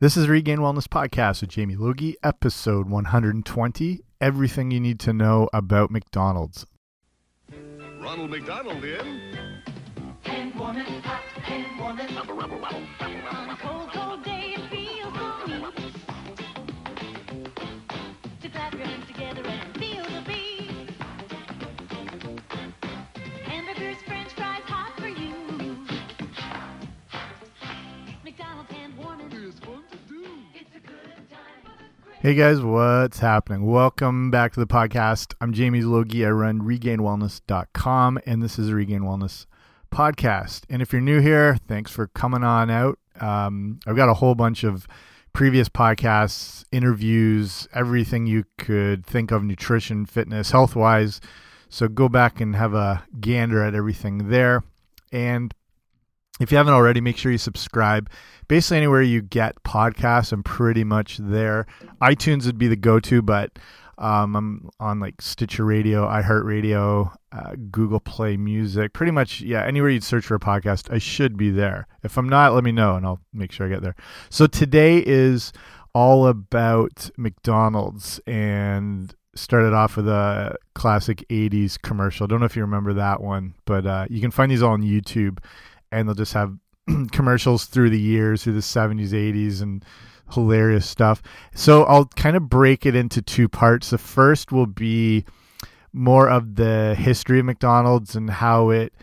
This is Regain Wellness Podcast with Jamie Logie, episode 120 Everything You Need to Know About McDonald's. Ronald McDonald in. Hand warming, hot hand warming. On a cold, cold day, it feels so neat to clap your hands together and Hey guys, what's happening? Welcome back to the podcast. I'm Jamie Logie. I run regainwellness.com, and this is Regain Wellness podcast. And if you're new here, thanks for coming on out. Um, I've got a whole bunch of previous podcasts, interviews, everything you could think of nutrition, fitness, health wise. So go back and have a gander at everything there. And if you haven't already, make sure you subscribe. Basically, anywhere you get podcasts, I'm pretty much there. iTunes would be the go to, but um, I'm on like Stitcher Radio, iHeartRadio, uh, Google Play Music. Pretty much, yeah, anywhere you'd search for a podcast, I should be there. If I'm not, let me know and I'll make sure I get there. So today is all about McDonald's and started off with a classic 80s commercial. I Don't know if you remember that one, but uh, you can find these all on YouTube and they'll just have commercials through the years, through the 70s, 80s, and hilarious stuff. So I'll kind of break it into two parts. The first will be more of the history of McDonald's and how it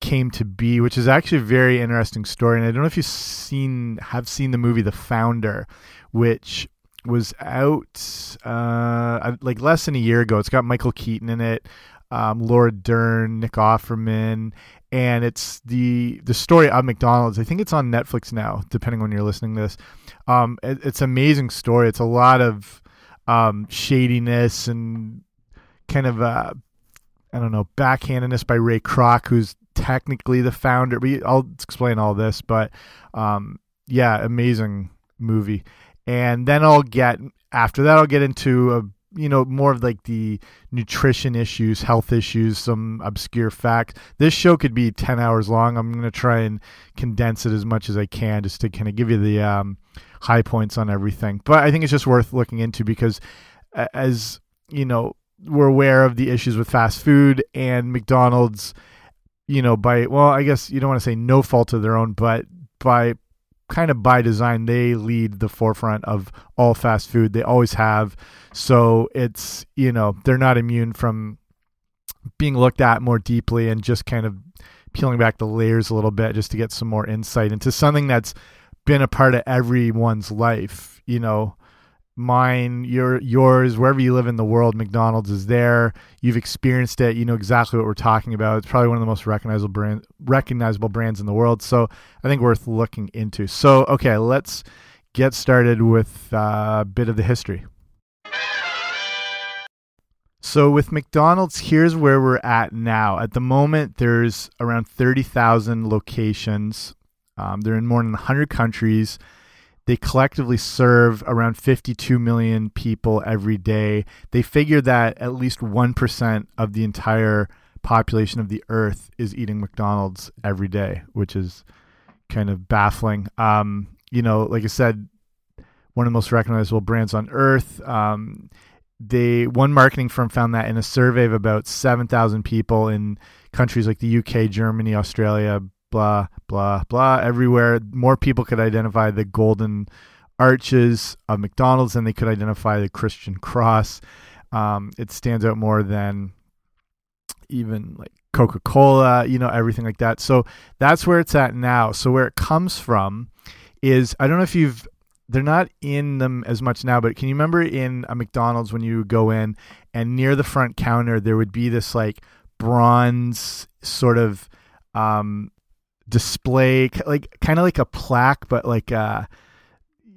came to be, which is actually a very interesting story. And I don't know if you've seen have seen the movie The Founder, which was out uh, like less than a year ago. It's got Michael Keaton in it, um, Laura Dern, Nick Offerman, and it's the the story of McDonald's. I think it's on Netflix now, depending on when you're listening to this. Um, it, it's amazing story. It's a lot of um, shadiness and kind of uh, I don't know backhandedness by Ray Kroc, who's technically the founder. But I'll explain all this. But um, yeah, amazing movie. And then I'll get after that I'll get into a you know more of like the nutrition issues, health issues, some obscure facts. This show could be 10 hours long. I'm going to try and condense it as much as I can just to kind of give you the um, high points on everything. But I think it's just worth looking into because as you know, we're aware of the issues with fast food and McDonald's, you know, by well, I guess you don't want to say no fault of their own, but by kind of by design, they lead the forefront of all fast food. They always have. So it's, you know, they're not immune from being looked at more deeply and just kind of peeling back the layers a little bit just to get some more insight into something that's been a part of everyone's life, you know. Mine, your yours, wherever you live in the world, McDonald's is there. You've experienced it. You know exactly what we're talking about. It's probably one of the most recognizable brand, recognizable brands in the world. So I think worth looking into. So okay, let's get started with uh, a bit of the history. So with McDonald's, here's where we're at now. At the moment, there's around 30,000 locations. Um, they're in more than 100 countries. They collectively serve around 52 million people every day. They figure that at least 1% of the entire population of the earth is eating McDonald's every day, which is kind of baffling. Um, you know, like I said, one of the most recognizable brands on earth. Um, they one marketing firm found that in a survey of about 7,000 people in countries like the UK, Germany, Australia, blah blah blah everywhere more people could identify the golden arches of McDonald's than they could identify the Christian cross. Um, it stands out more than even like Coca-Cola, you know, everything like that. So that's where it's at now. So where it comes from is I don't know if you've they're not in them as much now, but can you remember in a McDonald's when you go in and near the front counter there would be this like bronze sort of um display like kind of like a plaque but like uh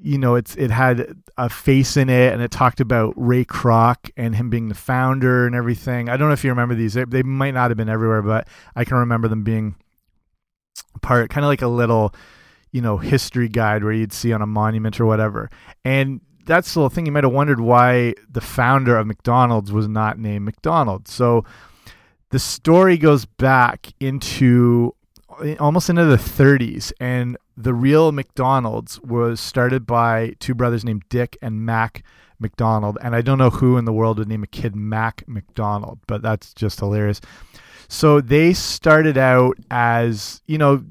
you know it's it had a face in it and it talked about Ray Kroc and him being the founder and everything. I don't know if you remember these. They, they might not have been everywhere, but I can remember them being part kind of like a little you know history guide where you'd see on a monument or whatever. And that's the little thing you might have wondered why the founder of McDonald's was not named McDonald. So the story goes back into almost into the 30s, and the real McDonald's was started by two brothers named Dick and Mac McDonald. And I don't know who in the world would name a kid Mac McDonald, but that's just hilarious. So they started out as, you know,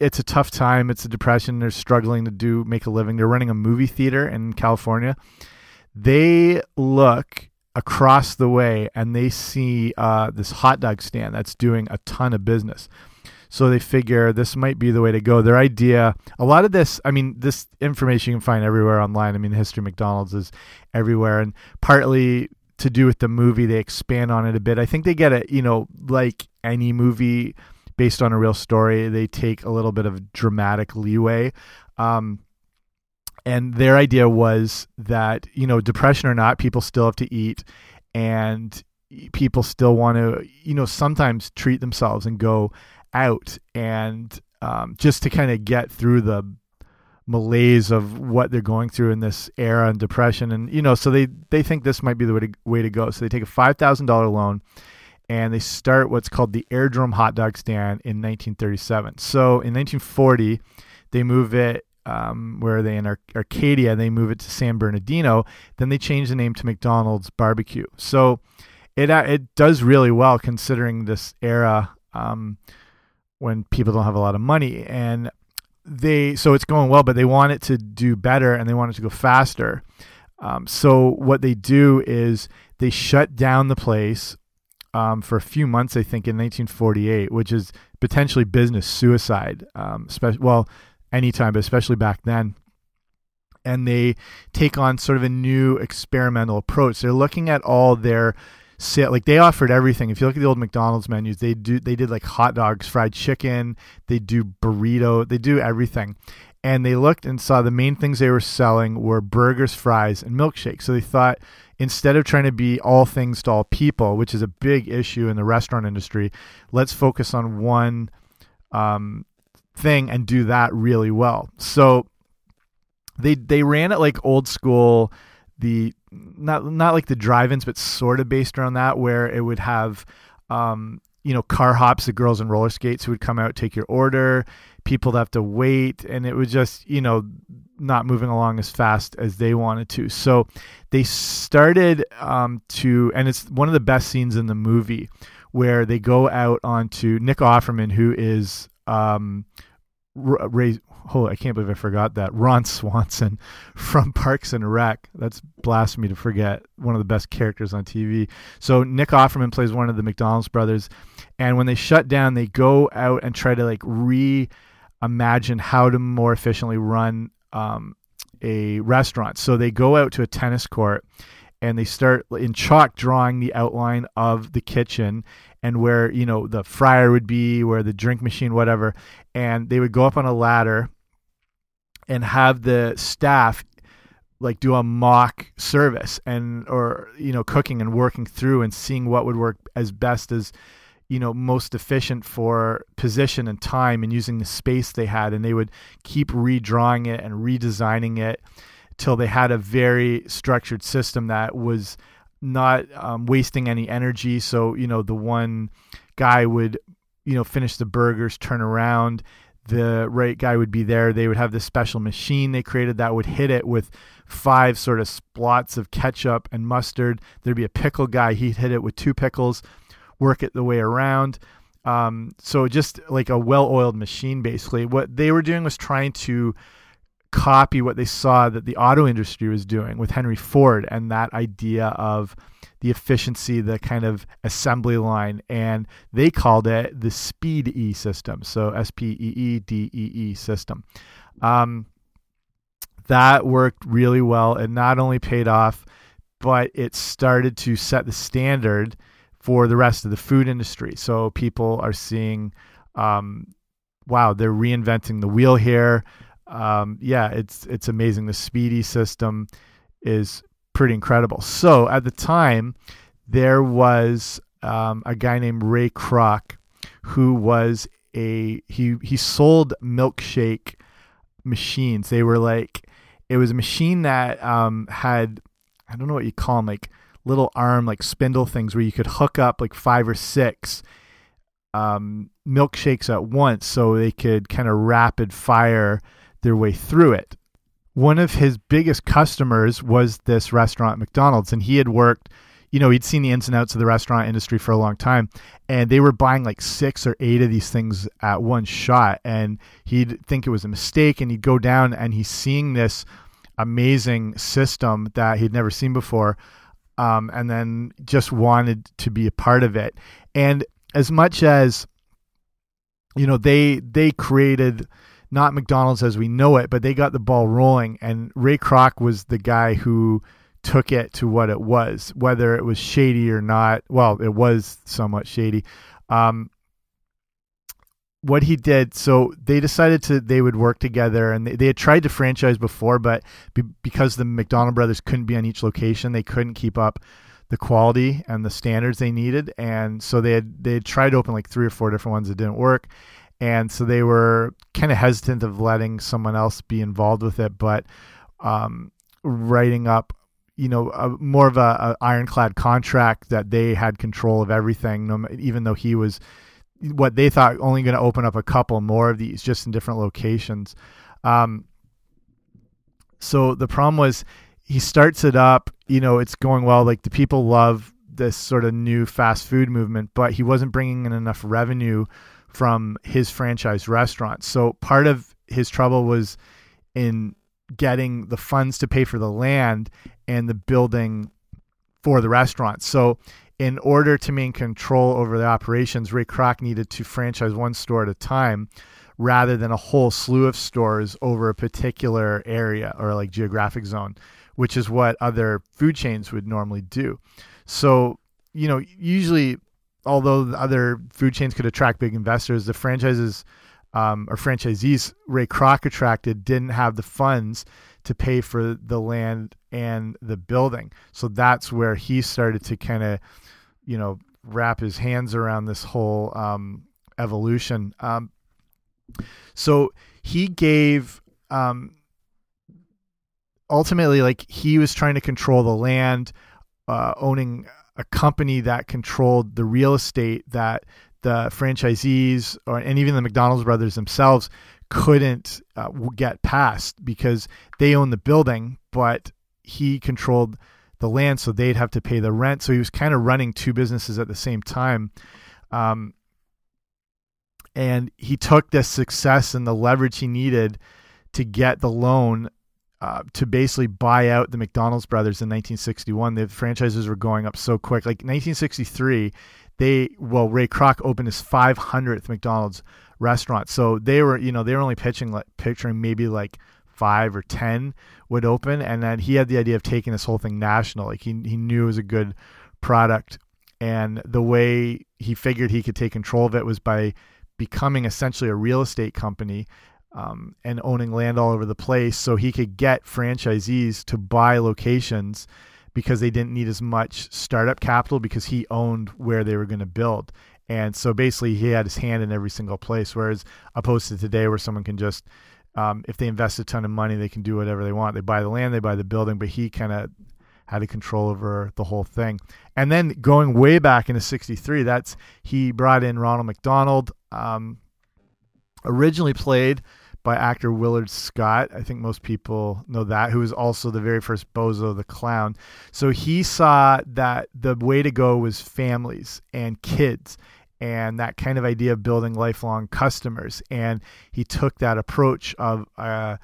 it's a tough time. It's a depression. They're struggling to do make a living. They're running a movie theater in California. They look across the way and they see uh, this hot dog stand that's doing a ton of business. So they figure this might be the way to go. Their idea, a lot of this, I mean, this information you can find everywhere online. I mean, the history of McDonald's is everywhere, and partly to do with the movie, they expand on it a bit. I think they get it, you know, like any movie based on a real story, they take a little bit of dramatic leeway. Um, and their idea was that, you know, depression or not, people still have to eat and people still want to, you know, sometimes treat themselves and go out and um, just to kind of get through the malaise of what they're going through in this era and depression and you know so they they think this might be the way to, way to go so they take a $5000 loan and they start what's called the Airdrome Hot Dog Stand in 1937. So in 1940, they move it. Um, where are they in Ar Arcadia? They move it to San Bernardino. Then they change the name to McDonald's Barbecue. So it uh, it does really well considering this era um, when people don't have a lot of money and they so it's going well, but they want it to do better and they want it to go faster. Um, so what they do is they shut down the place um, for a few months, I think, in 1948, which is potentially business suicide. Um, well, anytime, but especially back then. And they take on sort of a new experimental approach. They're looking at all their sale, like they offered everything. If you look at the old McDonald's menus, they do they did like hot dogs, fried chicken, they do burrito, they do everything. And they looked and saw the main things they were selling were burgers, fries, and milkshakes. So they thought instead of trying to be all things to all people, which is a big issue in the restaurant industry, let's focus on one um, thing and do that really well. So they they ran it like old school, the not not like the drive-ins, but sort of based around that, where it would have um, you know car hops, the girls in roller skates who would come out take your order, people that have to wait, and it was just you know not moving along as fast as they wanted to. So they started um, to, and it's one of the best scenes in the movie where they go out onto Nick Offerman, who is um, Ray. Oh, I can't believe I forgot that Ron Swanson from Parks and Rec. That's blasphemy to forget one of the best characters on TV. So Nick Offerman plays one of the McDonald's brothers, and when they shut down, they go out and try to like reimagine how to more efficiently run um, a restaurant. So they go out to a tennis court and they start in chalk drawing the outline of the kitchen and where you know the fryer would be, where the drink machine, whatever. And they would go up on a ladder and have the staff like do a mock service and or you know cooking and working through and seeing what would work as best as you know most efficient for position and time and using the space they had and they would keep redrawing it and redesigning it till they had a very structured system that was not um, wasting any energy so you know the one guy would you know finish the burgers turn around the right guy would be there they would have this special machine they created that would hit it with five sort of splots of ketchup and mustard there'd be a pickle guy he'd hit it with two pickles work it the way around. Um, so just like a well-oiled machine, basically. What they were doing was trying to copy what they saw that the auto industry was doing with Henry Ford and that idea of the efficiency, the kind of assembly line, and they called it the Speed E system. So S P E E D E E system. Um, that worked really well. and not only paid off, but it started to set the standard for the rest of the food industry. So people are seeing, um, wow, they're reinventing the wheel here. Um, yeah, it's it's amazing. The Speedee system is pretty incredible. So at the time, there was um, a guy named Ray Kroc who was a he he sold milkshake machines. They were like it was a machine that um, had I don't know what you call them like little arm like spindle things where you could hook up like five or six um, milkshakes at once so they could kind of rapid fire their way through it. One of his biggest customers was this restaurant, McDonald's, and he had worked, you know, he'd seen the ins and outs of the restaurant industry for a long time, and they were buying like six or eight of these things at one shot. And he'd think it was a mistake, and he'd go down and he's seeing this amazing system that he'd never seen before. Um, and then just wanted to be a part of it. And as much as you know, they they created not McDonald's as we know it, but they got the ball rolling. And Ray Kroc was the guy who took it to what it was, whether it was shady or not. Well, it was somewhat shady. Um, what he did, so they decided to they would work together, and they, they had tried to franchise before, but be, because the McDonald brothers couldn't be on each location, they couldn't keep up the quality and the standards they needed, and so they had they had tried to open like three or four different ones that didn't work, and so they were kind of hesitant of letting someone else be involved with it, but um, writing up you know a, more of a, a, ironclad contract that they had control of everything even though he was what they thought only going to open up a couple more of these just in different locations. Um, so the problem was he starts it up you know it's going well like the people love this sort of new fast food movement but he wasn't bringing in enough revenue from his franchise restaurant so part of his trouble was in getting the funds to pay for the land and the building for the restaurant. So, in order to maintain control over the operations, Ray Kroc needed to franchise one store at a time rather than a whole slew of stores over a particular area or like geographic zone, which is what other food chains would normally do. So, you know, usually, although other food chains could attract big investors, the franchises um, or franchisees Ray Kroc attracted didn't have the funds to pay for the land and the building. So that's where he started to kind of, you know, wrap his hands around this whole um, evolution. Um, so he gave um, ultimately, like, he was trying to control the land, uh, owning a company that controlled the real estate that the franchisees or and even the McDonald's brothers themselves couldn't uh, get past because they own the building, but he controlled the land, so they'd have to pay the rent. So he was kind of running two businesses at the same time. Um, and he took the success and the leverage he needed to get the loan uh, to basically buy out the McDonald's brothers in 1961. The franchises were going up so quick. Like 1963, they well Ray Kroc opened his 500th McDonald's restaurant. So they were you know they were only pitching like picturing maybe like five or ten would open, and then he had the idea of taking this whole thing national. Like he he knew it was a good product, and the way he figured he could take control of it was by becoming essentially a real estate company. Um, and owning land all over the place, so he could get franchisees to buy locations because they didn't need as much startup capital because he owned where they were going to build. And so basically, he had his hand in every single place. Whereas opposed to today, where someone can just, um, if they invest a ton of money, they can do whatever they want. They buy the land, they buy the building, but he kind of had a control over the whole thing. And then going way back into '63, that's he brought in Ronald McDonald. Um, originally played by actor Willard Scott. I think most people know that, who was also the very first Bozo the Clown. So he saw that the way to go was families and kids and that kind of idea of building lifelong customers. And he took that approach of uh,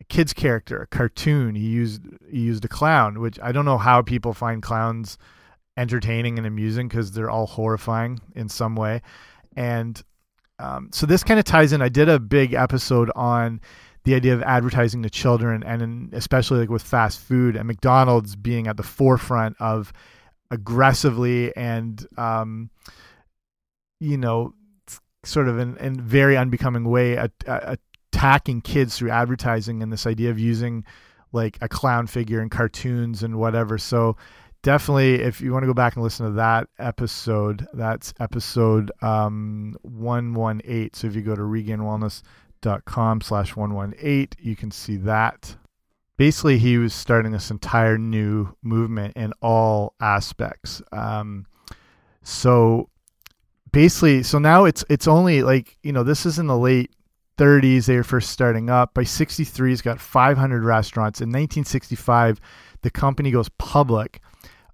a kid's character, a cartoon. He used he used a clown, which I don't know how people find clowns entertaining and amusing because they're all horrifying in some way. And um, so this kind of ties in. I did a big episode on the idea of advertising to children, and in, especially like with fast food and McDonald's being at the forefront of aggressively and um, you know sort of in, in very unbecoming way attacking kids through advertising and this idea of using like a clown figure in cartoons and whatever. So definitely if you want to go back and listen to that episode that's episode um, 118 so if you go to regainwellness.com slash 118 you can see that basically he was starting this entire new movement in all aspects um, so basically, so now it's it's only like you know this is in the late 30s. They were first starting up. By 63, he's got 500 restaurants. In 1965, the company goes public.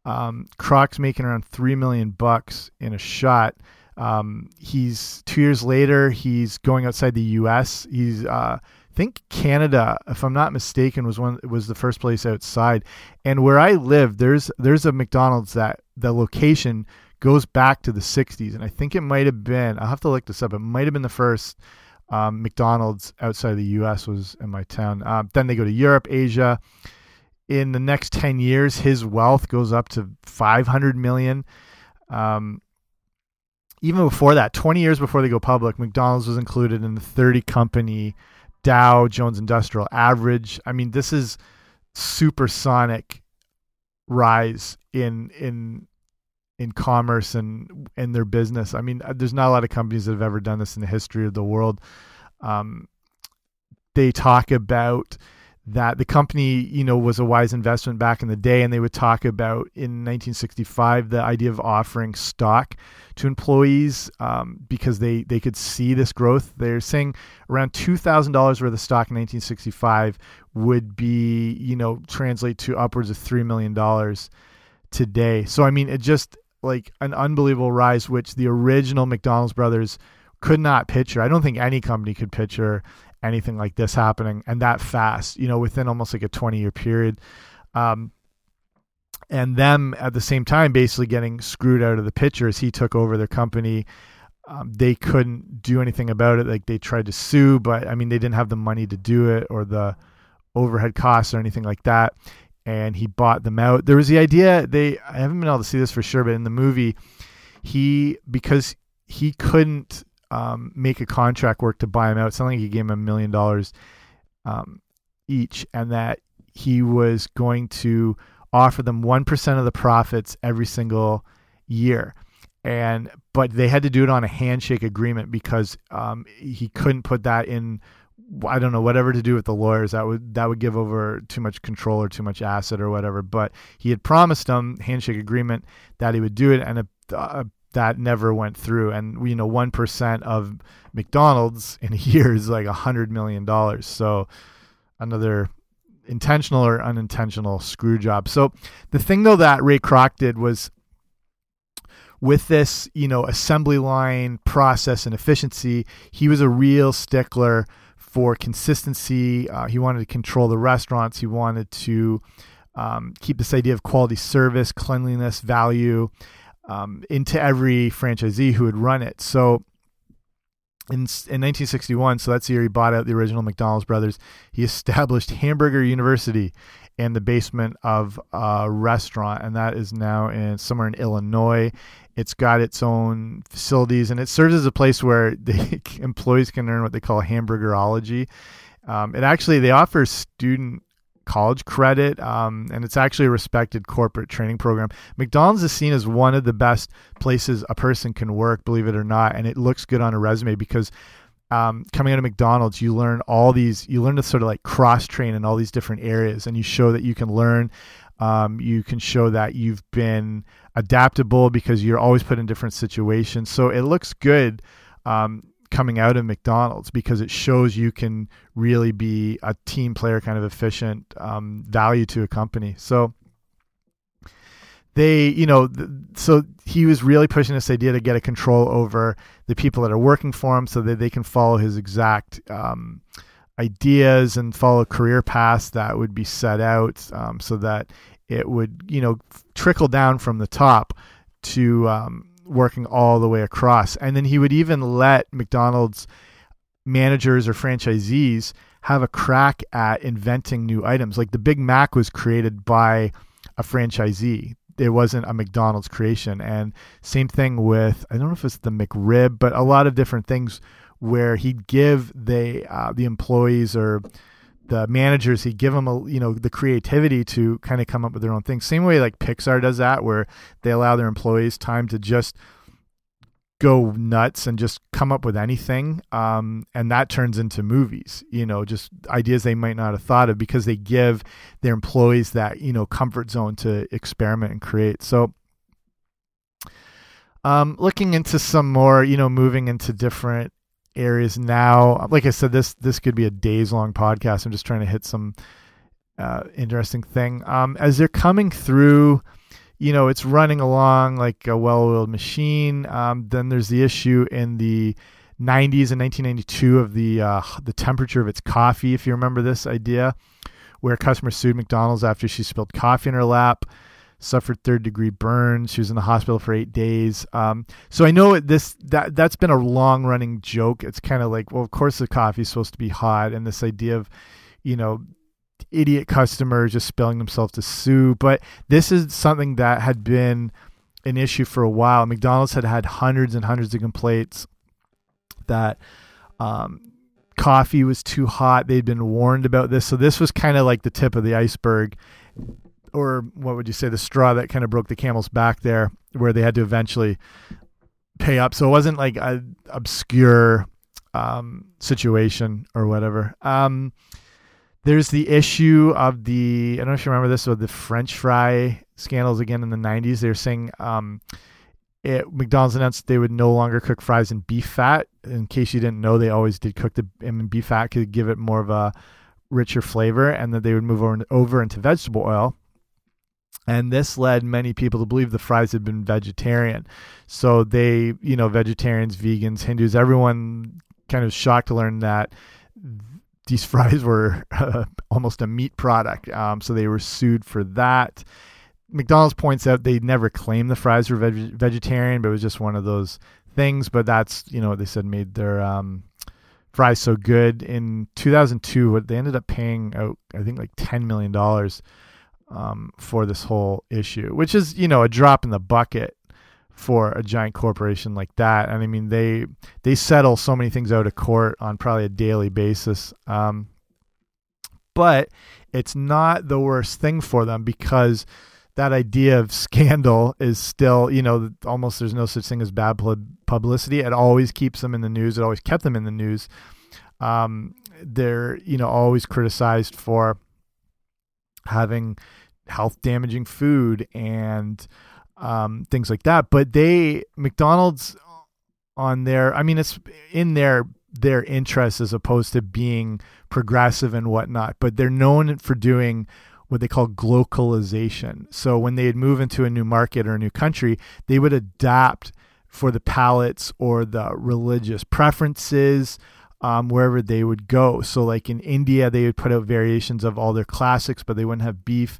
Um, Kroc's making around three million bucks in a shot. Um, he's two years later. He's going outside the U.S. He's uh, I think Canada, if I'm not mistaken, was one was the first place outside. And where I live, there's there's a McDonald's that the location goes back to the 60s, and I think it might have been. I'll have to look this up. It might have been the first um, McDonald's outside of the U.S. was in my town. Um, then they go to Europe, Asia. In the next 10 years, his wealth goes up to 500 million. Um, even before that, 20 years before they go public, McDonald's was included in the 30 company Dow Jones Industrial Average. I mean, this is supersonic rise in in in commerce and in their business. I mean, there's not a lot of companies that have ever done this in the history of the world. Um, they talk about that the company, you know, was a wise investment back in the day, and they would talk about in 1965 the idea of offering stock to employees um, because they they could see this growth. They're saying around two thousand dollars worth of stock in 1965 would be, you know, translate to upwards of three million dollars today. So I mean, it just like an unbelievable rise, which the original McDonald's brothers could not picture. I don't think any company could picture anything like this happening and that fast, you know, within almost like a 20 year period. Um, and them at the same time basically getting screwed out of the picture as he took over their company. Um, they couldn't do anything about it. Like they tried to sue, but I mean, they didn't have the money to do it or the overhead costs or anything like that. And he bought them out. There was the idea they I haven't been able to see this for sure, but in the movie, he because he couldn't um, make a contract work to buy him out. Something like he gave him a million dollars um, each, and that he was going to offer them one percent of the profits every single year. And but they had to do it on a handshake agreement because um, he couldn't put that in. I don't know whatever to do with the lawyers that would that would give over too much control or too much asset or whatever. But he had promised them handshake agreement that he would do it, and a, a that never went through. And you know, one percent of McDonald's in a year is like a hundred million dollars. So another intentional or unintentional screw job. So the thing though that Ray Kroc did was with this, you know, assembly line process and efficiency, he was a real stickler for consistency. Uh, he wanted to control the restaurants. He wanted to um, keep this idea of quality service, cleanliness, value, um, into every franchisee who would run it. So in, in 1961, so that's the year he bought out the original McDonald's brothers, he established Hamburger University in the basement of a restaurant, and that is now in somewhere in Illinois. It's got its own facilities, and it serves as a place where the employees can learn what they call hamburgerology. Um, it actually they offer student college credit, um, and it's actually a respected corporate training program. McDonald's is seen as one of the best places a person can work, believe it or not, and it looks good on a resume because um, coming out of McDonald's, you learn all these, you learn to sort of like cross train in all these different areas, and you show that you can learn. Um, you can show that you've been adaptable because you're always put in different situations. So it looks good. Um, coming out of McDonald's because it shows you can really be a team player, kind of efficient um, value to a company. So they, you know, so he was really pushing this idea to get a control over the people that are working for him, so that they can follow his exact um, ideas and follow career paths that would be set out, um, so that it would, you know, trickle down from the top to um, working all the way across. And then he would even let McDonald's managers or franchisees have a crack at inventing new items. Like the Big Mac was created by a franchisee. It wasn't a McDonald's creation. And same thing with I don't know if it's the McRib, but a lot of different things where he'd give the uh, the employees or the managers he give them a you know the creativity to kind of come up with their own things same way like pixar does that where they allow their employees time to just go nuts and just come up with anything um, and that turns into movies you know just ideas they might not have thought of because they give their employees that you know comfort zone to experiment and create. So Um, looking into some more, you know, moving into different areas now. Like I said, this this could be a days long podcast. I'm just trying to hit some uh, interesting thing. Um, as they're coming through, you know, it's running along like a well-oiled machine. Um, then there's the issue in the 90s and 1992 of the uh, the temperature of its coffee. If you remember this idea, where a customer sued McDonald's after she spilled coffee in her lap, suffered third degree burns. She was in the hospital for eight days. Um, so I know this that that's been a long running joke. It's kind of like, well, of course the coffee's supposed to be hot, and this idea of, you know, idiot customers just spilling themselves to sue. But this is something that had been an issue for a while. McDonald's had had hundreds and hundreds of complaints that um, coffee was too hot. They'd been warned about this. So this was kind of like the tip of the iceberg, or what would you say, the straw that kind of broke the camel's back there, where they had to eventually pay up. So it wasn't like a obscure um, situation or whatever. Um, there's the issue of the I don't know if you remember this with the French fry scandals again in the 90s. They were saying um, it, McDonald's announced they would no longer cook fries in beef fat. In case you didn't know, they always did cook them in beef fat to give it more of a richer flavor, and that they would move over, over into vegetable oil. And this led many people to believe the fries had been vegetarian. So they, you know, vegetarians, vegans, Hindus, everyone kind of shocked to learn that these fries were uh, almost a meat product. Um, so they were sued for that. McDonald's points out they never claimed the fries were veg vegetarian, but it was just one of those things. But that's you know what they said made their um, fries so good. In 2002, what they ended up paying out, I think like 10 million dollars um, for this whole issue, which is you know a drop in the bucket for a giant corporation like that. And I mean they they settle so many things out of court on probably a daily basis. Um, but it's not the worst thing for them because that idea of scandal is still, you know, almost there's no such thing as bad publicity. It always keeps them in the news. It always kept them in the news. Um, they're, you know, always criticized for having health damaging food and um, things like that. But they, McDonald's on their, I mean, it's in their their interest as opposed to being progressive and whatnot. But they're known for doing what they call glocalization. So when they'd move into a new market or a new country, they would adapt for the palates or the religious preferences um, wherever they would go. So like in India, they would put out variations of all their classics, but they wouldn't have beef.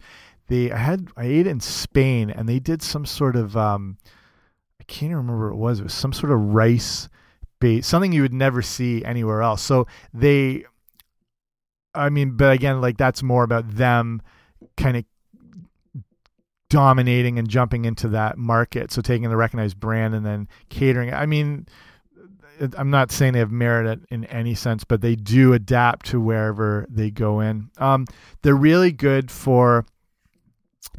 They I had I ate in Spain and they did some sort of um, I can't even remember what it was. It was some sort of rice bait, something you would never see anywhere else. So they I mean, but again, like that's more about them kind of dominating and jumping into that market. So taking the recognized brand and then catering. I mean, I'm not saying they have merit in any sense, but they do adapt to wherever they go in. Um, they're really good for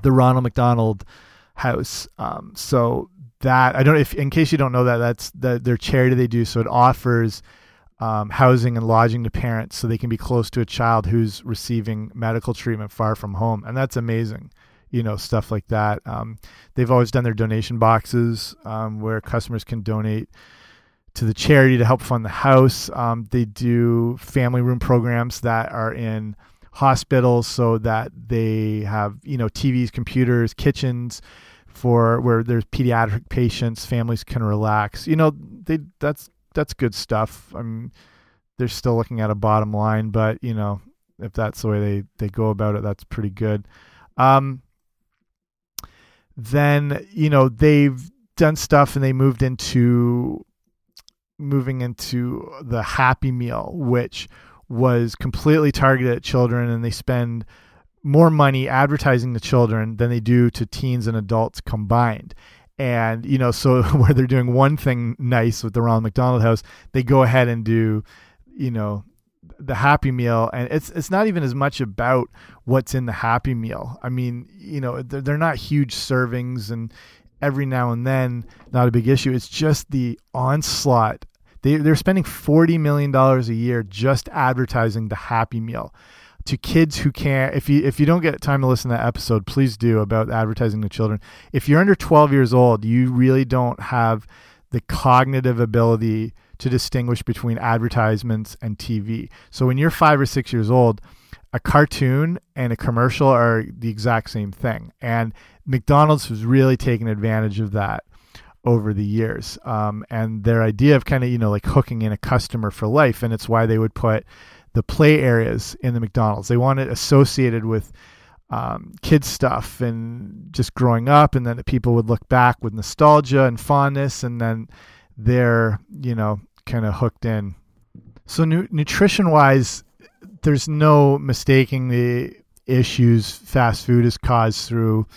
the Ronald McDonald House. Um, so that I don't if in case you don't know that that's the, their charity they do. So it offers um, housing and lodging to parents so they can be close to a child who's receiving medical treatment far from home. And that's amazing, you know, stuff like that. Um, they've always done their donation boxes um, where customers can donate to the charity to help fund the house. Um, they do family room programs that are in hospitals so that they have, you know, TVs, computers, kitchens for where there's pediatric patients, families can relax. You know, they that's that's good stuff. I mean, they're still looking at a bottom line, but you know, if that's the way they they go about it, that's pretty good. Um, then you know they've done stuff and they moved into moving into the Happy Meal, which was completely targeted at children, and they spend more money advertising to children than they do to teens and adults combined and you know so where they're doing one thing nice with the Ronald McDonald House, they go ahead and do you know the Happy Meal, and it's it's not even as much about what's in the Happy Meal. I mean, you know, they're, they're not huge servings, and every now and then, not a big issue. It's just the onslaught. They they're spending forty million dollars a year just advertising the Happy Meal. To kids who can't if you if you don't get time to listen to that episode please do about advertising to children. If you're under 12 years old you really don't have the cognitive ability to distinguish between advertisements and tv so when you're five or six years old a cartoon and a commercial are the exact same thing. And mcdonald's was really taking advantage of that over the years um, and their idea of kind of you know like hooking in a customer for life and it's why they would put the play areas in the McDonald's. They want it associated with um, kids stuff and just growing up, and then people would look back with nostalgia and fondness, and then they're you know kind of hooked in. So nu nutrition wise, there's no mistaking the issues fast food has caused through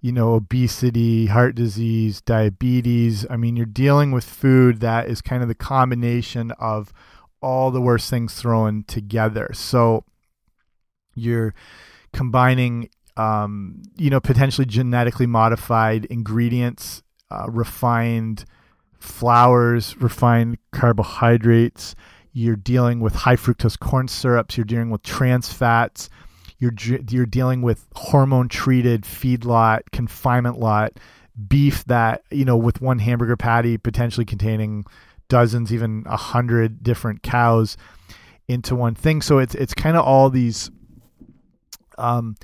you know obesity heart disease diabetes i mean you're dealing with food that is kind of the combination of all the worst things thrown together. So you're combining, um, you know, potentially genetically modified ingredients, uh, refined flours, refined carbohydrates. You're dealing with high fructose corn syrups. You're dealing with trans fats. You're you're dealing with hormone treated feedlot, confinement lot beef that you know with one hamburger patty potentially containing dozens, even a hundred different cows into one thing. So it's it's kind of all these um,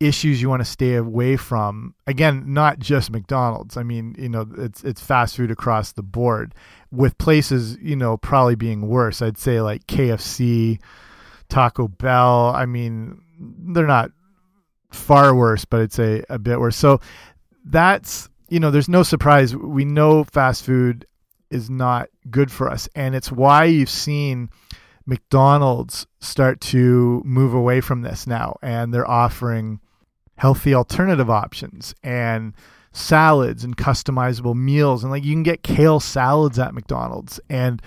issues you want to stay away from. Again, not just McDonald's. I mean, you know, it's it's fast food across the board. With places, you know, probably being worse. I'd say like KFC, Taco Bell. I mean, they're not far worse, but I'd say a bit worse. So that's you know, there's no surprise. We know fast food is not good for us. And it's why you've seen McDonald's start to move away from this now. And they're offering healthy alternative options and salads and customizable meals. And like you can get kale salads at McDonald's. And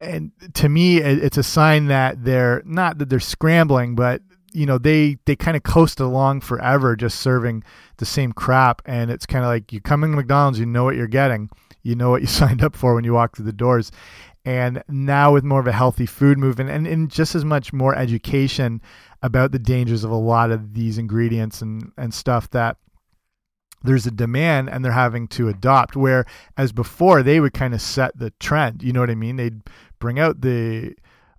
and to me it's a sign that they're not that they're scrambling but you know they they kind of coast along forever just serving the same crap and it's kind of like you come in mcdonald's you know what you're getting you know what you signed up for when you walk through the doors. And now with more of a healthy food movement and, and just as much more education about the dangers of a lot of these ingredients and, and stuff that there's a demand and they're having to adopt where as before they would kind of set the trend you know what i mean they'd bring out the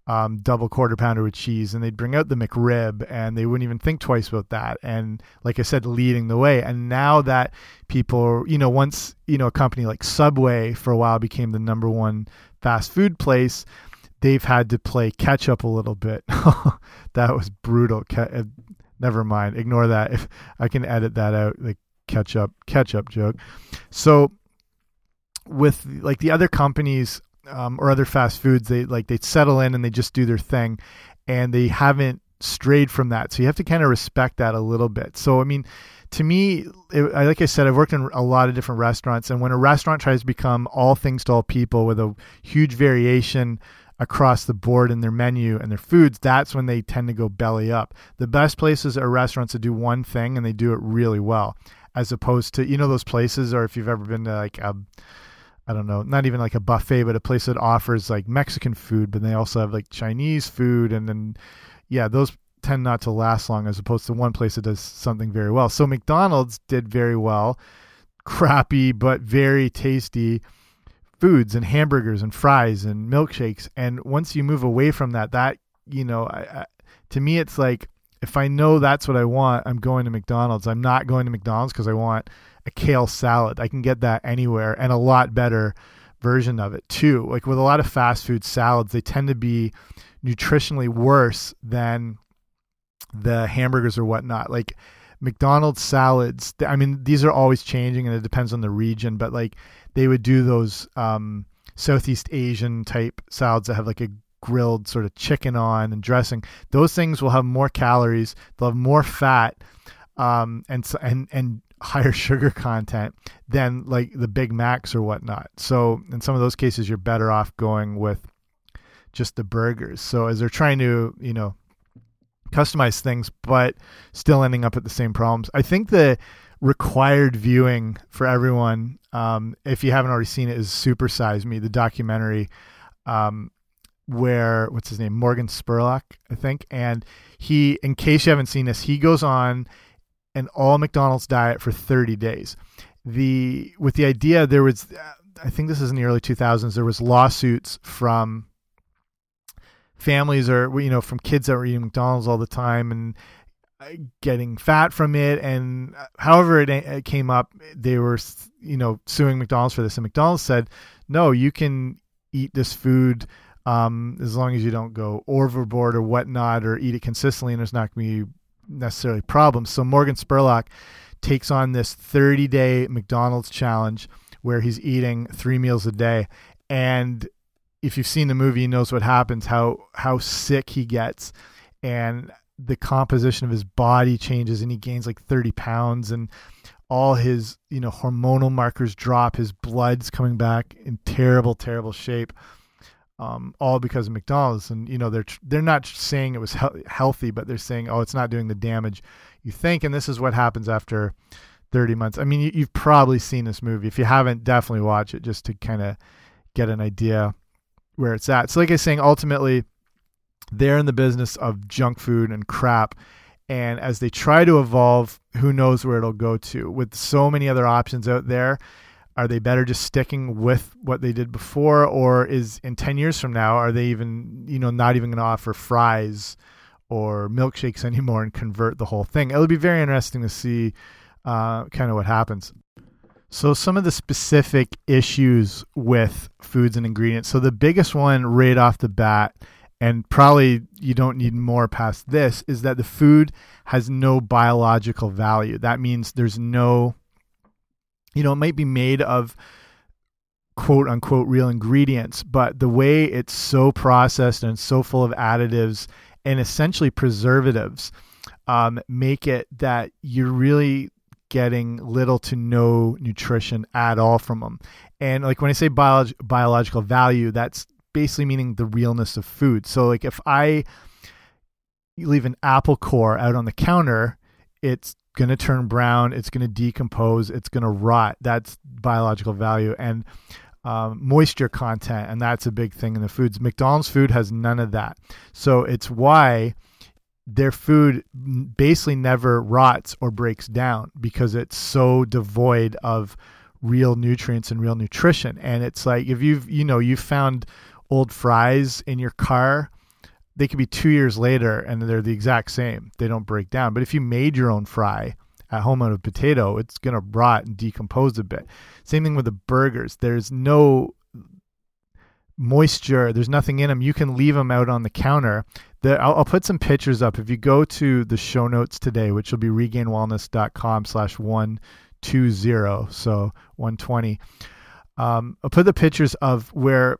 um, double quarter pounder with cheese, and they'd bring out the McRib, and they wouldn't even think twice about that. And like I said, leading the way. And now that people, you know, once you know a company like Subway for a while became the number one fast food place, they've had to play catch up a little bit. that was brutal. Uh, never mind. Ignore that. If I can edit that out, the catch up catch up joke. So with like the other companies um, or other fast foods, they like they settle in and they just do their thing, and they haven't strayed from that. So you have to kind of respect that a little bit. So I mean, to me, it, like I said, I've worked in a lot of different restaurants, and when a restaurant tries to become all things to all people with a huge variation across the board in their menu and their foods, that's when they tend to go belly up. The best places are restaurants that do one thing and they do it really well, as opposed to you know those places, or if you've ever been to like a I don't know, not even like a buffet, but a place that offers like Mexican food, but they also have like Chinese food, and then yeah, those tend not to last long as opposed to one place that does something very well. So McDonald's did very well, crappy but very tasty foods and hamburgers and fries and milkshakes. And once you move away from that, that you know, I, I, to me, it's like if I know that's what I want, I'm going to McDonald's. I'm not going to McDonald's because I want a kale salad. I can get that anywhere and a lot better version of it too. Like with a lot of fast food salads, they tend to be nutritionally worse than the hamburgers or whatnot. Like McDonald's salads, I mean, these are always changing and it depends on the region, but like they would do those um, Southeast Asian type salads that have like a grilled sort of chicken on and dressing. Those things will have more calories, they'll have more fat, um, and and and higher sugar content than like the Big Macs or whatnot. So in some of those cases, you're better off going with just the burgers. So as they're trying to, you know, customize things, but still ending up at the same problems. I think the required viewing for everyone, um, if you haven't already seen it, is Super Size Me, the documentary um, where what's his name, Morgan Spurlock, I think, and he, in case you haven't seen this, he goes on an all McDonald's diet for 30 days. The with the idea there was, I think this is in the early 2000s. There was lawsuits from families or you know from kids that were eating McDonald's all the time and uh, getting fat from it and uh, however it, it came up they were you know suing McDonald's for this and McDonald's said no you can eat this food um, as long as you don't go overboard or whatnot or eat it consistently and there's not going to be necessarily problems so Morgan Spurlock takes on this 30 day McDonald's challenge where he's eating three meals a day and if you've seen the movie, he knows what happens, how how sick he gets, and the composition of his body changes, and he gains like thirty pounds, and all his you know hormonal markers drop. His blood's coming back in terrible, terrible shape. Um, all because of McDonald's, and you know they're they're not saying it was he healthy, but they're saying, oh, it's not doing the damage you think, and this is what happens after 30 months. I mean, you, you've probably seen this movie. If you haven't, definitely watch it just to kind of get an idea where it's at. So, like I was saying, ultimately, they're in the business of junk food and crap. And as they try to evolve, who knows where it'll go to? With so many other options out there, are they better just sticking with what they did before, or is in ten years from now, are they even, you know, not even going to offer fries or milkshakes anymore and convert the whole thing? It'll be very interesting to see uh, kind of what happens. So, some of the specific issues with foods and ingredients. So, the biggest one right off the bat, and probably you don't need more past this, is that the food has no biological value. That means there's no, you know, it might be made of quote unquote real ingredients, but the way it's so processed and so full of additives and essentially preservatives um, make it that you're really getting little to no nutrition at all from them. And like when I say biolog biological value, that's basically meaning the realness of food. So like if I leave an apple core out on the counter, it's going to turn brown, it's going to decompose, it's going to rot. That's biological value and um, moisture content, and that's a big thing in the foods. McDonald's food has none of that. So it's why their food basically never rots or breaks down because it's so devoid of real nutrients and real nutrition. And it's like if you've you know you found old fries in your car, they could be two years later and they're the exact same. They don't break down. But if you made your own fry at home out of potato, it's gonna rot and decompose a bit. Same thing with the burgers. There's no moisture. There's nothing in them. You can leave them out on the counter the, I'll, I'll, put some pictures up. If you go to the show notes today, which will be regainedwellness.com slash 120, so 120, um, I'll put the pictures of where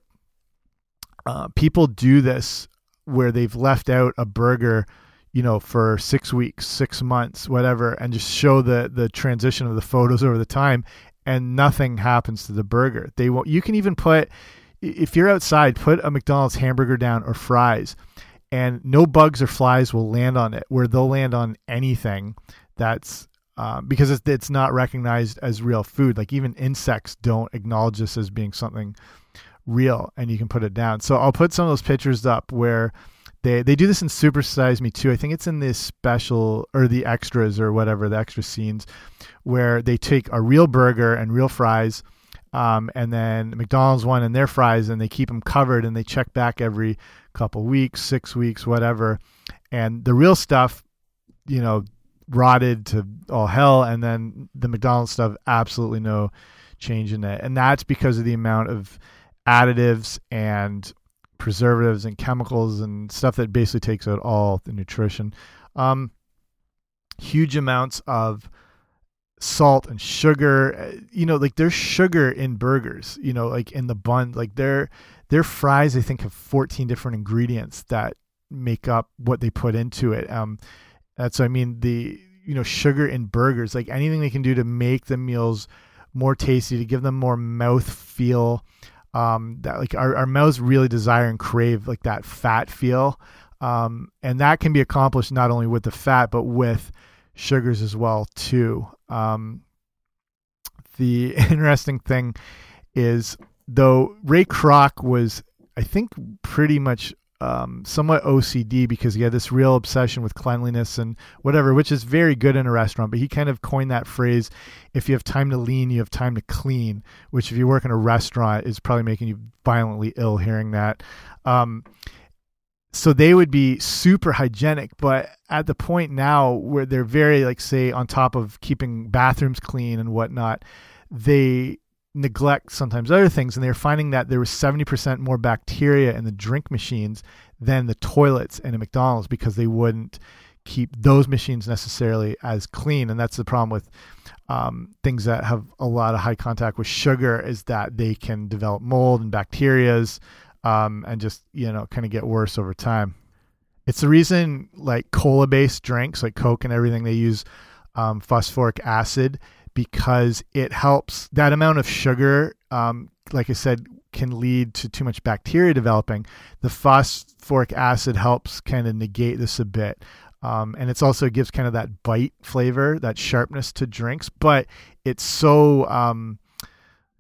uh, people do this, where they've left out a burger, you know, for six weeks, six months, whatever, and just show the, the transition of the photos over the time, and nothing happens to the burger. They won't, you can even put, if you're outside, put a McDonald's hamburger down or fries – and no bugs or flies will land on it where they'll land on anything that's uh, because it's, it's not recognized as real food like even insects don't acknowledge this as being something real and you can put it down. So i'll put some of those pictures up where they they do this in super size me too. I think it's in this special or the extras or whatever the extra scenes where they take a real burger and real fries um, and then McDonald's one and their fries, and they keep them covered, and they check back every couple weeks, six weeks, whatever. And the real stuff, you know, rotted to all hell, and then the McDonald's stuff, absolutely no change in it, and that's because of the amount of additives and preservatives and chemicals and stuff that basically takes out all the nutrition. Um, huge amounts of salt and sugar uh, you know like there's sugar in burgers you know like in the bun like their their fries i think have 14 different ingredients that make up what they put into it um that's i mean the you know sugar in burgers like anything they can do to make the meals more tasty to give them more mouth feel um that like our, our mouths really desire and crave like that fat feel um and that can be accomplished not only with the fat but with sugars as well too. Um, the interesting thing is, though Ray Kroc was, I think, pretty much um, somewhat OCD because he had this real obsession with cleanliness and whatever, which is very good in a restaurant. But he kind of coined that phrase: "If you have time to lean, you have time to clean." Which, if you work in a restaurant, is probably making you violently ill hearing that. Um, so they would be super hygienic, but at the point now where they're very like say on top of keeping bathrooms clean and whatnot, they neglect sometimes other things and they're finding that there was 70% more bacteria in the drink machines than the toilets in a McDonald's because they wouldn't keep those machines necessarily as clean. And that's the problem with um, things that have a lot of high contact with sugar is that they can develop mold and bacterias um, and just you know kind of get worse over time. It's the reason like cola based drinks like coke and everything they use um, phosphoric acid because it helps that amount of sugar um, like i said can lead to too much bacteria developing. The phosphoric acid helps kind of negate this a bit um, and it's also gives kind of that bite flavor that sharpness to drinks but it's so um,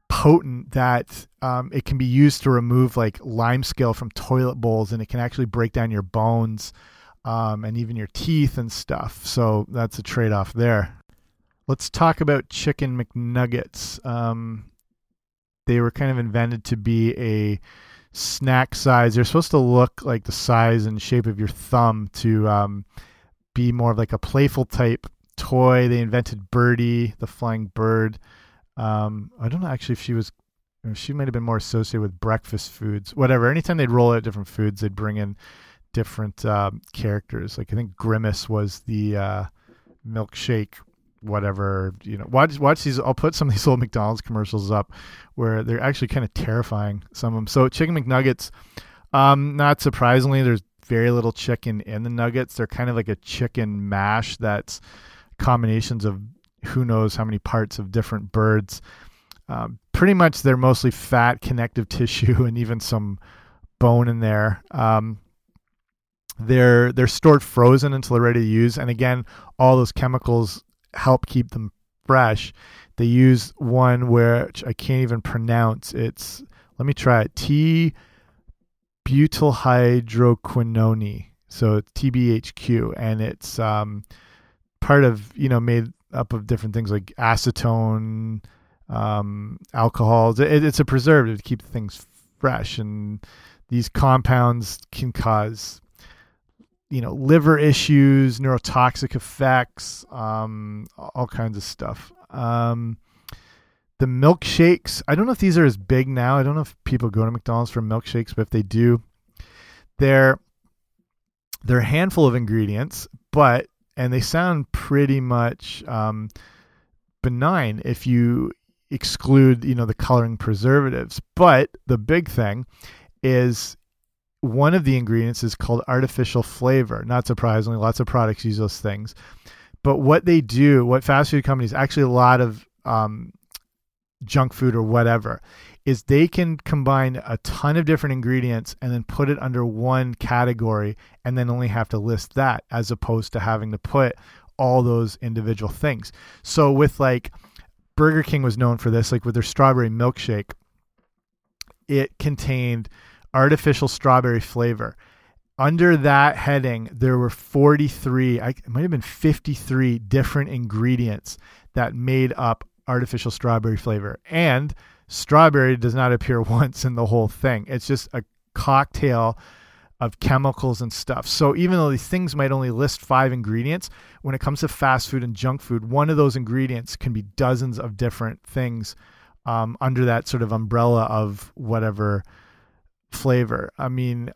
potent that um, it can be used to remove like lime scale from toilet bowls and it can actually break down your bones um, and even your teeth and stuff. So that's a trade-off there Let's talk about chicken McNuggets. Um, they were kind of invented to be a snack size. They're supposed to look like the size and shape of your thumb to um, be more of like a playful type toy. They invented Birdie, the flying bird. Um, I don't know actually if she was, she might have been more associated with breakfast foods. Whatever. Anytime they'd roll out different foods, they'd bring in different um, characters. Like I think Grimace was the uh, milkshake whatever you know watch watch these i'll put some of these old mcdonald's commercials up where they're actually kind of terrifying some of them so chicken mcnuggets um not surprisingly there's very little chicken in the nuggets. They're kind of like a chicken mash that's combinations of who knows how many parts of different birds. Um, pretty much they're mostly fat connective tissue and even some bone in there. Um, they're they're stored frozen until they're ready to use. And again all those chemicals help keep them fresh. They use one which I can't even pronounce. It's let me try it. T butylhydroquinone. So it's TBHQ, and it's um, part of you know made up of different things like acetone, um, alcohols. It, it's a preservative to keep things fresh, and these compounds can cause you know liver issues neurotoxic effects um, all kinds of stuff. Um, the milkshakes i don't know if these are as big now. I don't know if people go to mcdonald's for milkshakes but if they do they're they're a handful of ingredients but and they sound pretty much um, benign if you exclude you know the coloring preservatives. But the big thing is one of the ingredients is called artificial flavor. Not surprisingly, lots of products use those things. But what they do, what fast food companies, actually a lot of um, junk food or whatever, is they can combine a ton of different ingredients and then put it under one category and then only have to list that as opposed to having to put all those individual things. So with like Burger King was known for this, like with their strawberry milkshake, it contained artificial strawberry flavor. Under that heading, there were 43, I, it might have been 53 different ingredients that made up artificial strawberry flavor. And strawberry does not appear once in the whole thing. It's just a cocktail of chemicals and stuff. So even though these things might only list five ingredients, when it comes to fast food and junk food, one of those ingredients can be dozens of different things um, under that sort of umbrella of whatever flavor. I mean,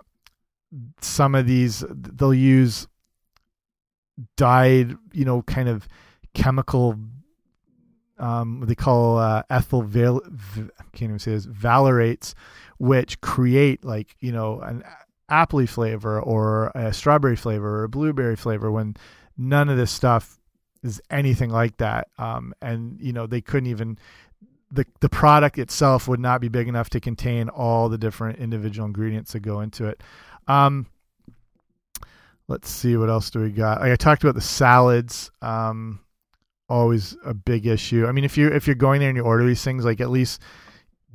some of these they'll use dyed, you know, kind of chemical. Um, they call uh, ethyl val can't even say this valerates, which create like you know an apple flavor or a strawberry flavor or a blueberry flavor when none of this stuff is anything like that. Um, and you know they couldn't even the the product itself would not be big enough to contain all the different individual ingredients that go into it. Um, let's see what else do we got. Like I talked about the salads. Um, always a big issue. I mean, if you if you're going there and you order these things, like at least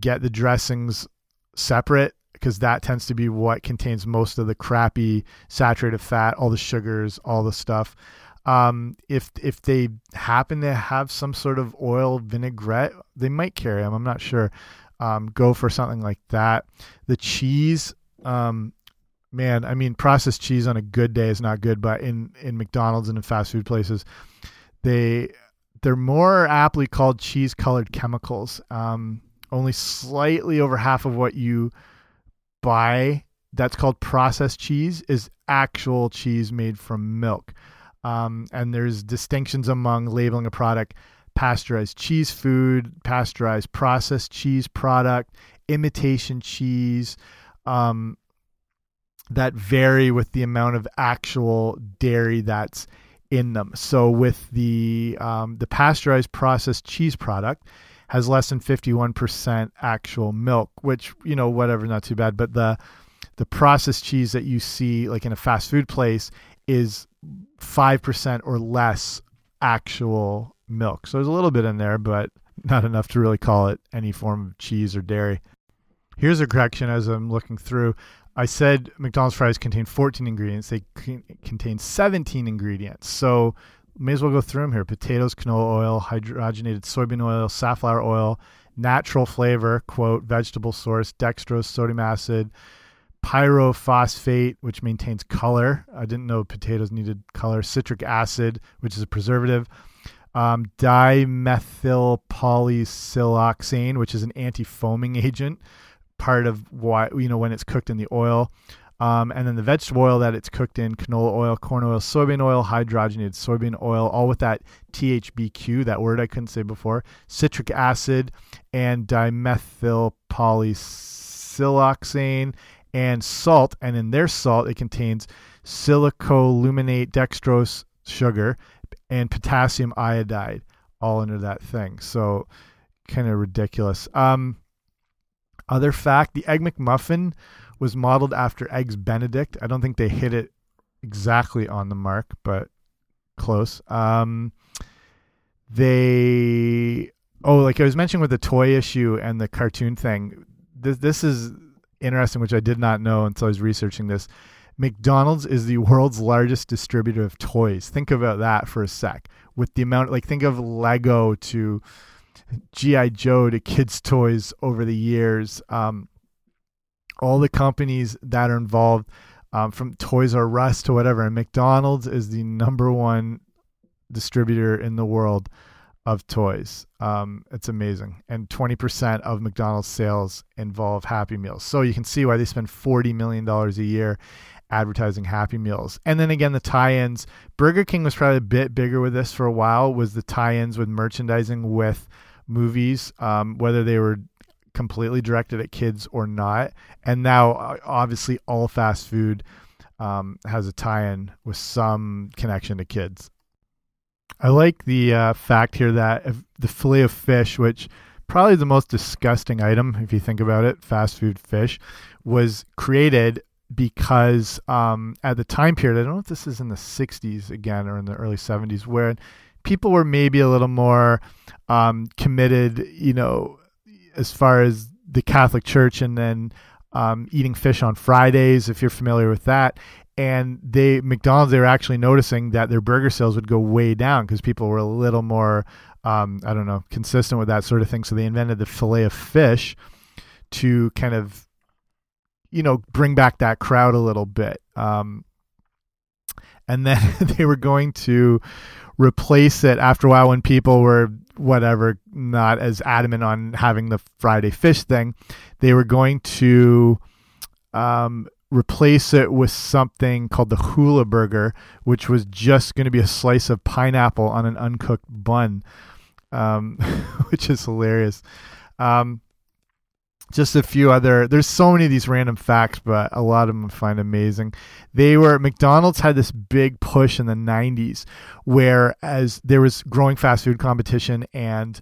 get the dressings separate because that tends to be what contains most of the crappy saturated fat, all the sugars, all the stuff. Um, if if they happen to have some sort of oil vinaigrette, they might carry them. I'm not sure. Um, go for something like that. The cheese, um, man, I mean, processed cheese on a good day is not good, but in in McDonald's and in fast food places, they they're more aptly called cheese colored chemicals. Um, only slightly over half of what you buy that's called processed cheese is actual cheese made from milk. Um, and there's distinctions among labeling a product pasteurized cheese food, pasteurized processed cheese product, imitation cheese um, that vary with the amount of actual dairy that's in them. So with the um, the pasteurized processed cheese product has less than 51% actual milk, which you know whatever, not too bad. But the the processed cheese that you see like in a fast food place is five percent or less actual milk. So there's a little bit in there, but not enough to really call it any form of cheese or dairy. Here's a correction as I'm looking through. I said McDonald's fries contain 14 ingredients. They contain 17 ingredients. So may as well go through them here. Potatoes, canola oil, hydrogenated soybean oil, safflower oil, natural flavor, quote, vegetable source, dextrose, sodium acid, pyrophosphate, which maintains color. I didn't know potatoes needed color. Citric acid, which is a preservative. Um, dimethyl polysiloxane, which is an anti-foaming agent, part of why you know when it's cooked in the oil. Um, and then the vegetable oil that it's cooked in canola oil, corn oil, soybean oil, hydrogenated soybean oil, all with that THBQ, that word I couldn't say before, citric acid, and dimethyl polysiloxane, and salt. And in their salt, it contains silicoaluminate dextrose sugar and potassium iodide all under that thing. So kind of ridiculous. Um, other fact the Egg McMuffin was modeled after Eggs Benedict. I don't think they hit it exactly on the mark, but close. Um, they oh, like I was mentioning with the toy issue and the cartoon thing. This this is interesting, which I did not know until I was researching this. McDonald's is the world's largest distributor of toys. Think about that for a sec. With the amount, like, think of Lego to GI Joe to kids' toys over the years. Um, all the companies that are involved, um, from Toys R Us to whatever, and McDonald's is the number one distributor in the world of toys. Um, it's amazing. And 20% of McDonald's sales involve Happy Meals. So you can see why they spend $40 million a year advertising Happy Meals. And then again, the tie ins. Burger King was probably a bit bigger with this for a while, was the tie ins with merchandising with movies, um, whether they were completely directed at kids or not. And now, obviously, all fast food um, has a tie in with some connection to kids. I like the uh, fact here that the filet of fish, which probably the most disgusting item if you think about it, fast food fish, was created because um, at the time period, I don't know if this is in the 60s again or in the early 70s, where people were maybe a little more um, committed, you know, as far as the Catholic Church and then um, eating fish on Fridays, if you're familiar with that. And they McDonald's they were actually noticing that their burger sales would go way down because people were a little more um, I don't know consistent with that sort of thing. So they invented the fillet of fish to kind of you know bring back that crowd a little bit. Um, and then they were going to replace it after a while when people were whatever not as adamant on having the Friday fish thing. They were going to um, replace it with something called the hula burger, which was just going to be a slice of pineapple on an uncooked bun, um, which is hilarious. Um, just a few other there's so many of these random facts but a lot of them I find amazing they were mcdonald's had this big push in the 90s where as there was growing fast food competition and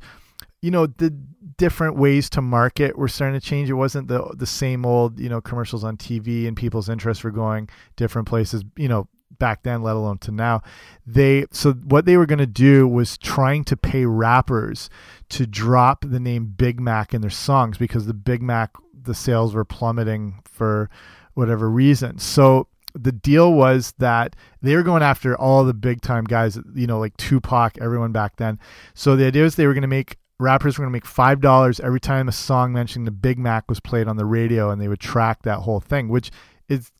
you know the different ways to market were starting to change it wasn't the the same old you know commercials on tv and people's interests were going different places you know back then, let alone to now. They so what they were going to do was trying to pay rappers to drop the name Big Mac in their songs because the Big Mac the sales were plummeting for whatever reason. So the deal was that they were going after all the big time guys, you know, like Tupac, everyone back then. So the idea was they were going to make rappers were going to make five dollars every time a song mentioning the Big Mac was played on the radio, and they would track that whole thing, which is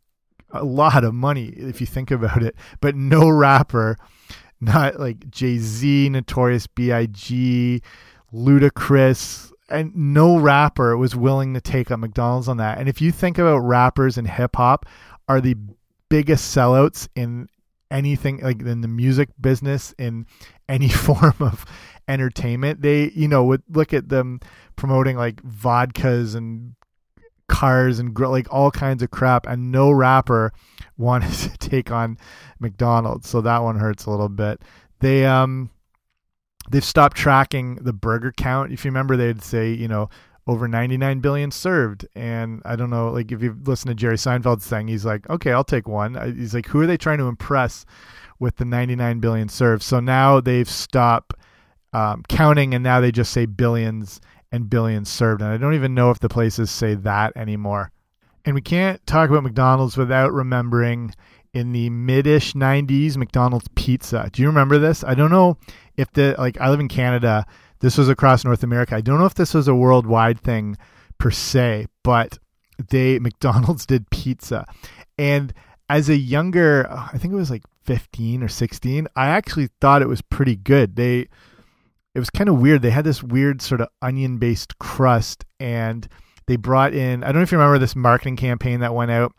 a lot of money if you think about it. But no rapper, not like Jay Z, Notorious B.I.G., Ludacris, and no rapper was willing to take up McDonald's on that. And if you think about rappers and hip hop, are the biggest sellouts in anything like in the music business in any form of entertainment. They, you know, would look at them promoting like vodkas and cars and like all kinds of crap, and no rapper wanted to take on McDonald's. So that one hurts a little bit. They um they've stopped tracking the burger count. If you remember, they'd say, you know, over 99 billion served. And I don't know, like if you listen to Jerry Seinfeld's thing, he's like, okay, I'll take one. He's like, who are they trying to impress with the 99 billion served? So now they've stopped um, counting and now they just say billions and billions served. And I don't even know if the places say that anymore. And we can't talk about McDonald's without remembering in the mid-ish 90s McDonald's pizza. Do you remember this? I don't know if the like I live in Canada this was across North America. I don't know if this was a worldwide thing per se, but they McDonald's did pizza. And as a younger, I think it was like 15 or 16, I actually thought it was pretty good. They it was kind of weird. They had this weird sort of onion-based crust and they brought in I don't know if you remember this marketing campaign that went out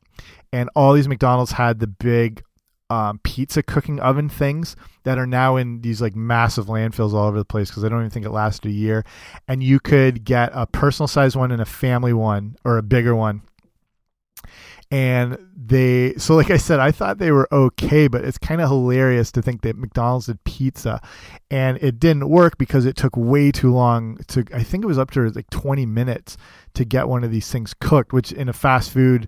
and all these McDonald's had the big um, pizza cooking oven things that are now in these like massive landfills all over the place because I don't even think it lasted a year. And you could get a personal size one and a family one or a bigger one. And they, so like I said, I thought they were okay, but it's kind of hilarious to think that McDonald's did pizza and it didn't work because it took way too long to, I think it was up to like 20 minutes to get one of these things cooked, which in a fast food,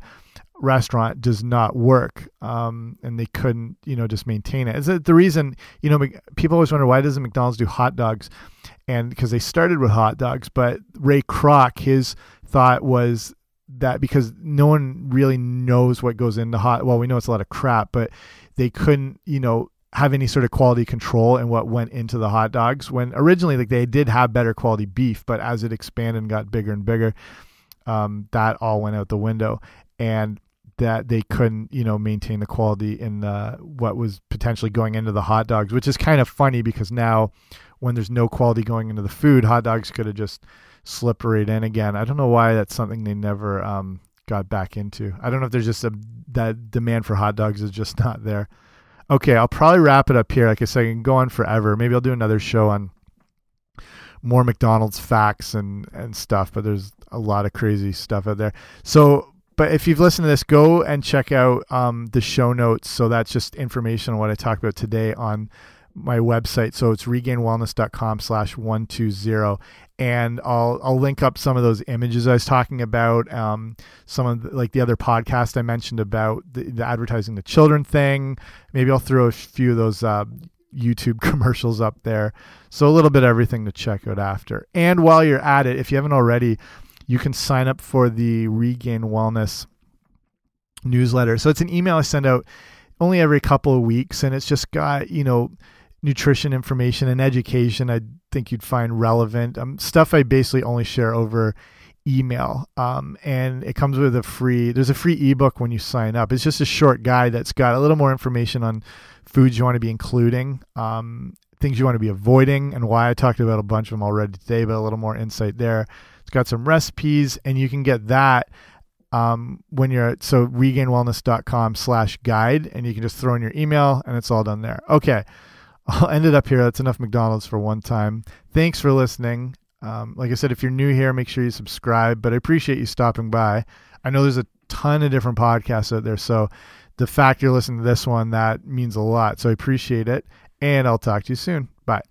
restaurant does not work um, and they couldn't you know just maintain it. Is it the reason you know people always wonder why doesn't McDonald's do hot dogs and because they started with hot dogs but Ray Kroc his thought was that because no one really knows what goes into hot well we know it's a lot of crap but they couldn't you know have any sort of quality control in what went into the hot dogs when originally like they did have better quality beef but as it expanded and got bigger and bigger um, that all went out the window. And that they couldn't, you know, maintain the quality in the, what was potentially going into the hot dogs, which is kind of funny because now when there's no quality going into the food, hot dogs could have just slipped right in again. I don't know why that's something they never um, got back into. I don't know if there's just a that demand for hot dogs is just not there. Okay, I'll probably wrap it up here. Like I said, I can go on forever. Maybe I'll do another show on more McDonald's facts and and stuff, but there's a lot of crazy stuff out there. So but if you've listened to this, go and check out um, the show notes. So that's just information on what I talked about today on my website. So it's regainedwellness.com slash 120. And I'll, I'll link up some of those images I was talking about. Um, some of the, like the other podcast I mentioned about the, the, advertising the children thing. Maybe I'll throw a few of those, uh, YouTube commercials up there. So a little bit of everything to check out after. And while you're at it, if you haven't already, you can sign up for the Regain Wellness newsletter. So it's an email I send out only every couple of weeks, and it's just got, you know, nutrition information and education I think you'd find relevant. Um, stuff I basically only share over email. Um, and it comes with a free, there's a free ebook when you sign up. It's just a short guide that's got a little more information on foods you want to be including, um, things you want to be avoiding, and why I talked about a bunch of them already today, but a little more insight there. It's got some recipes, and you can get that um, when you're at so regainedwellness.com slash guide, and you can just throw in your email, and it's all done there. Okay, I'll end it up here. That's enough McDonald's for one time. Thanks for listening. Um, like I said, if you're new here, make sure you subscribe. But I appreciate you stopping by. I know there's a ton of different podcasts out there, so the fact you're listening to this one that means a lot. So I appreciate it, and I'll talk to you soon. Bye.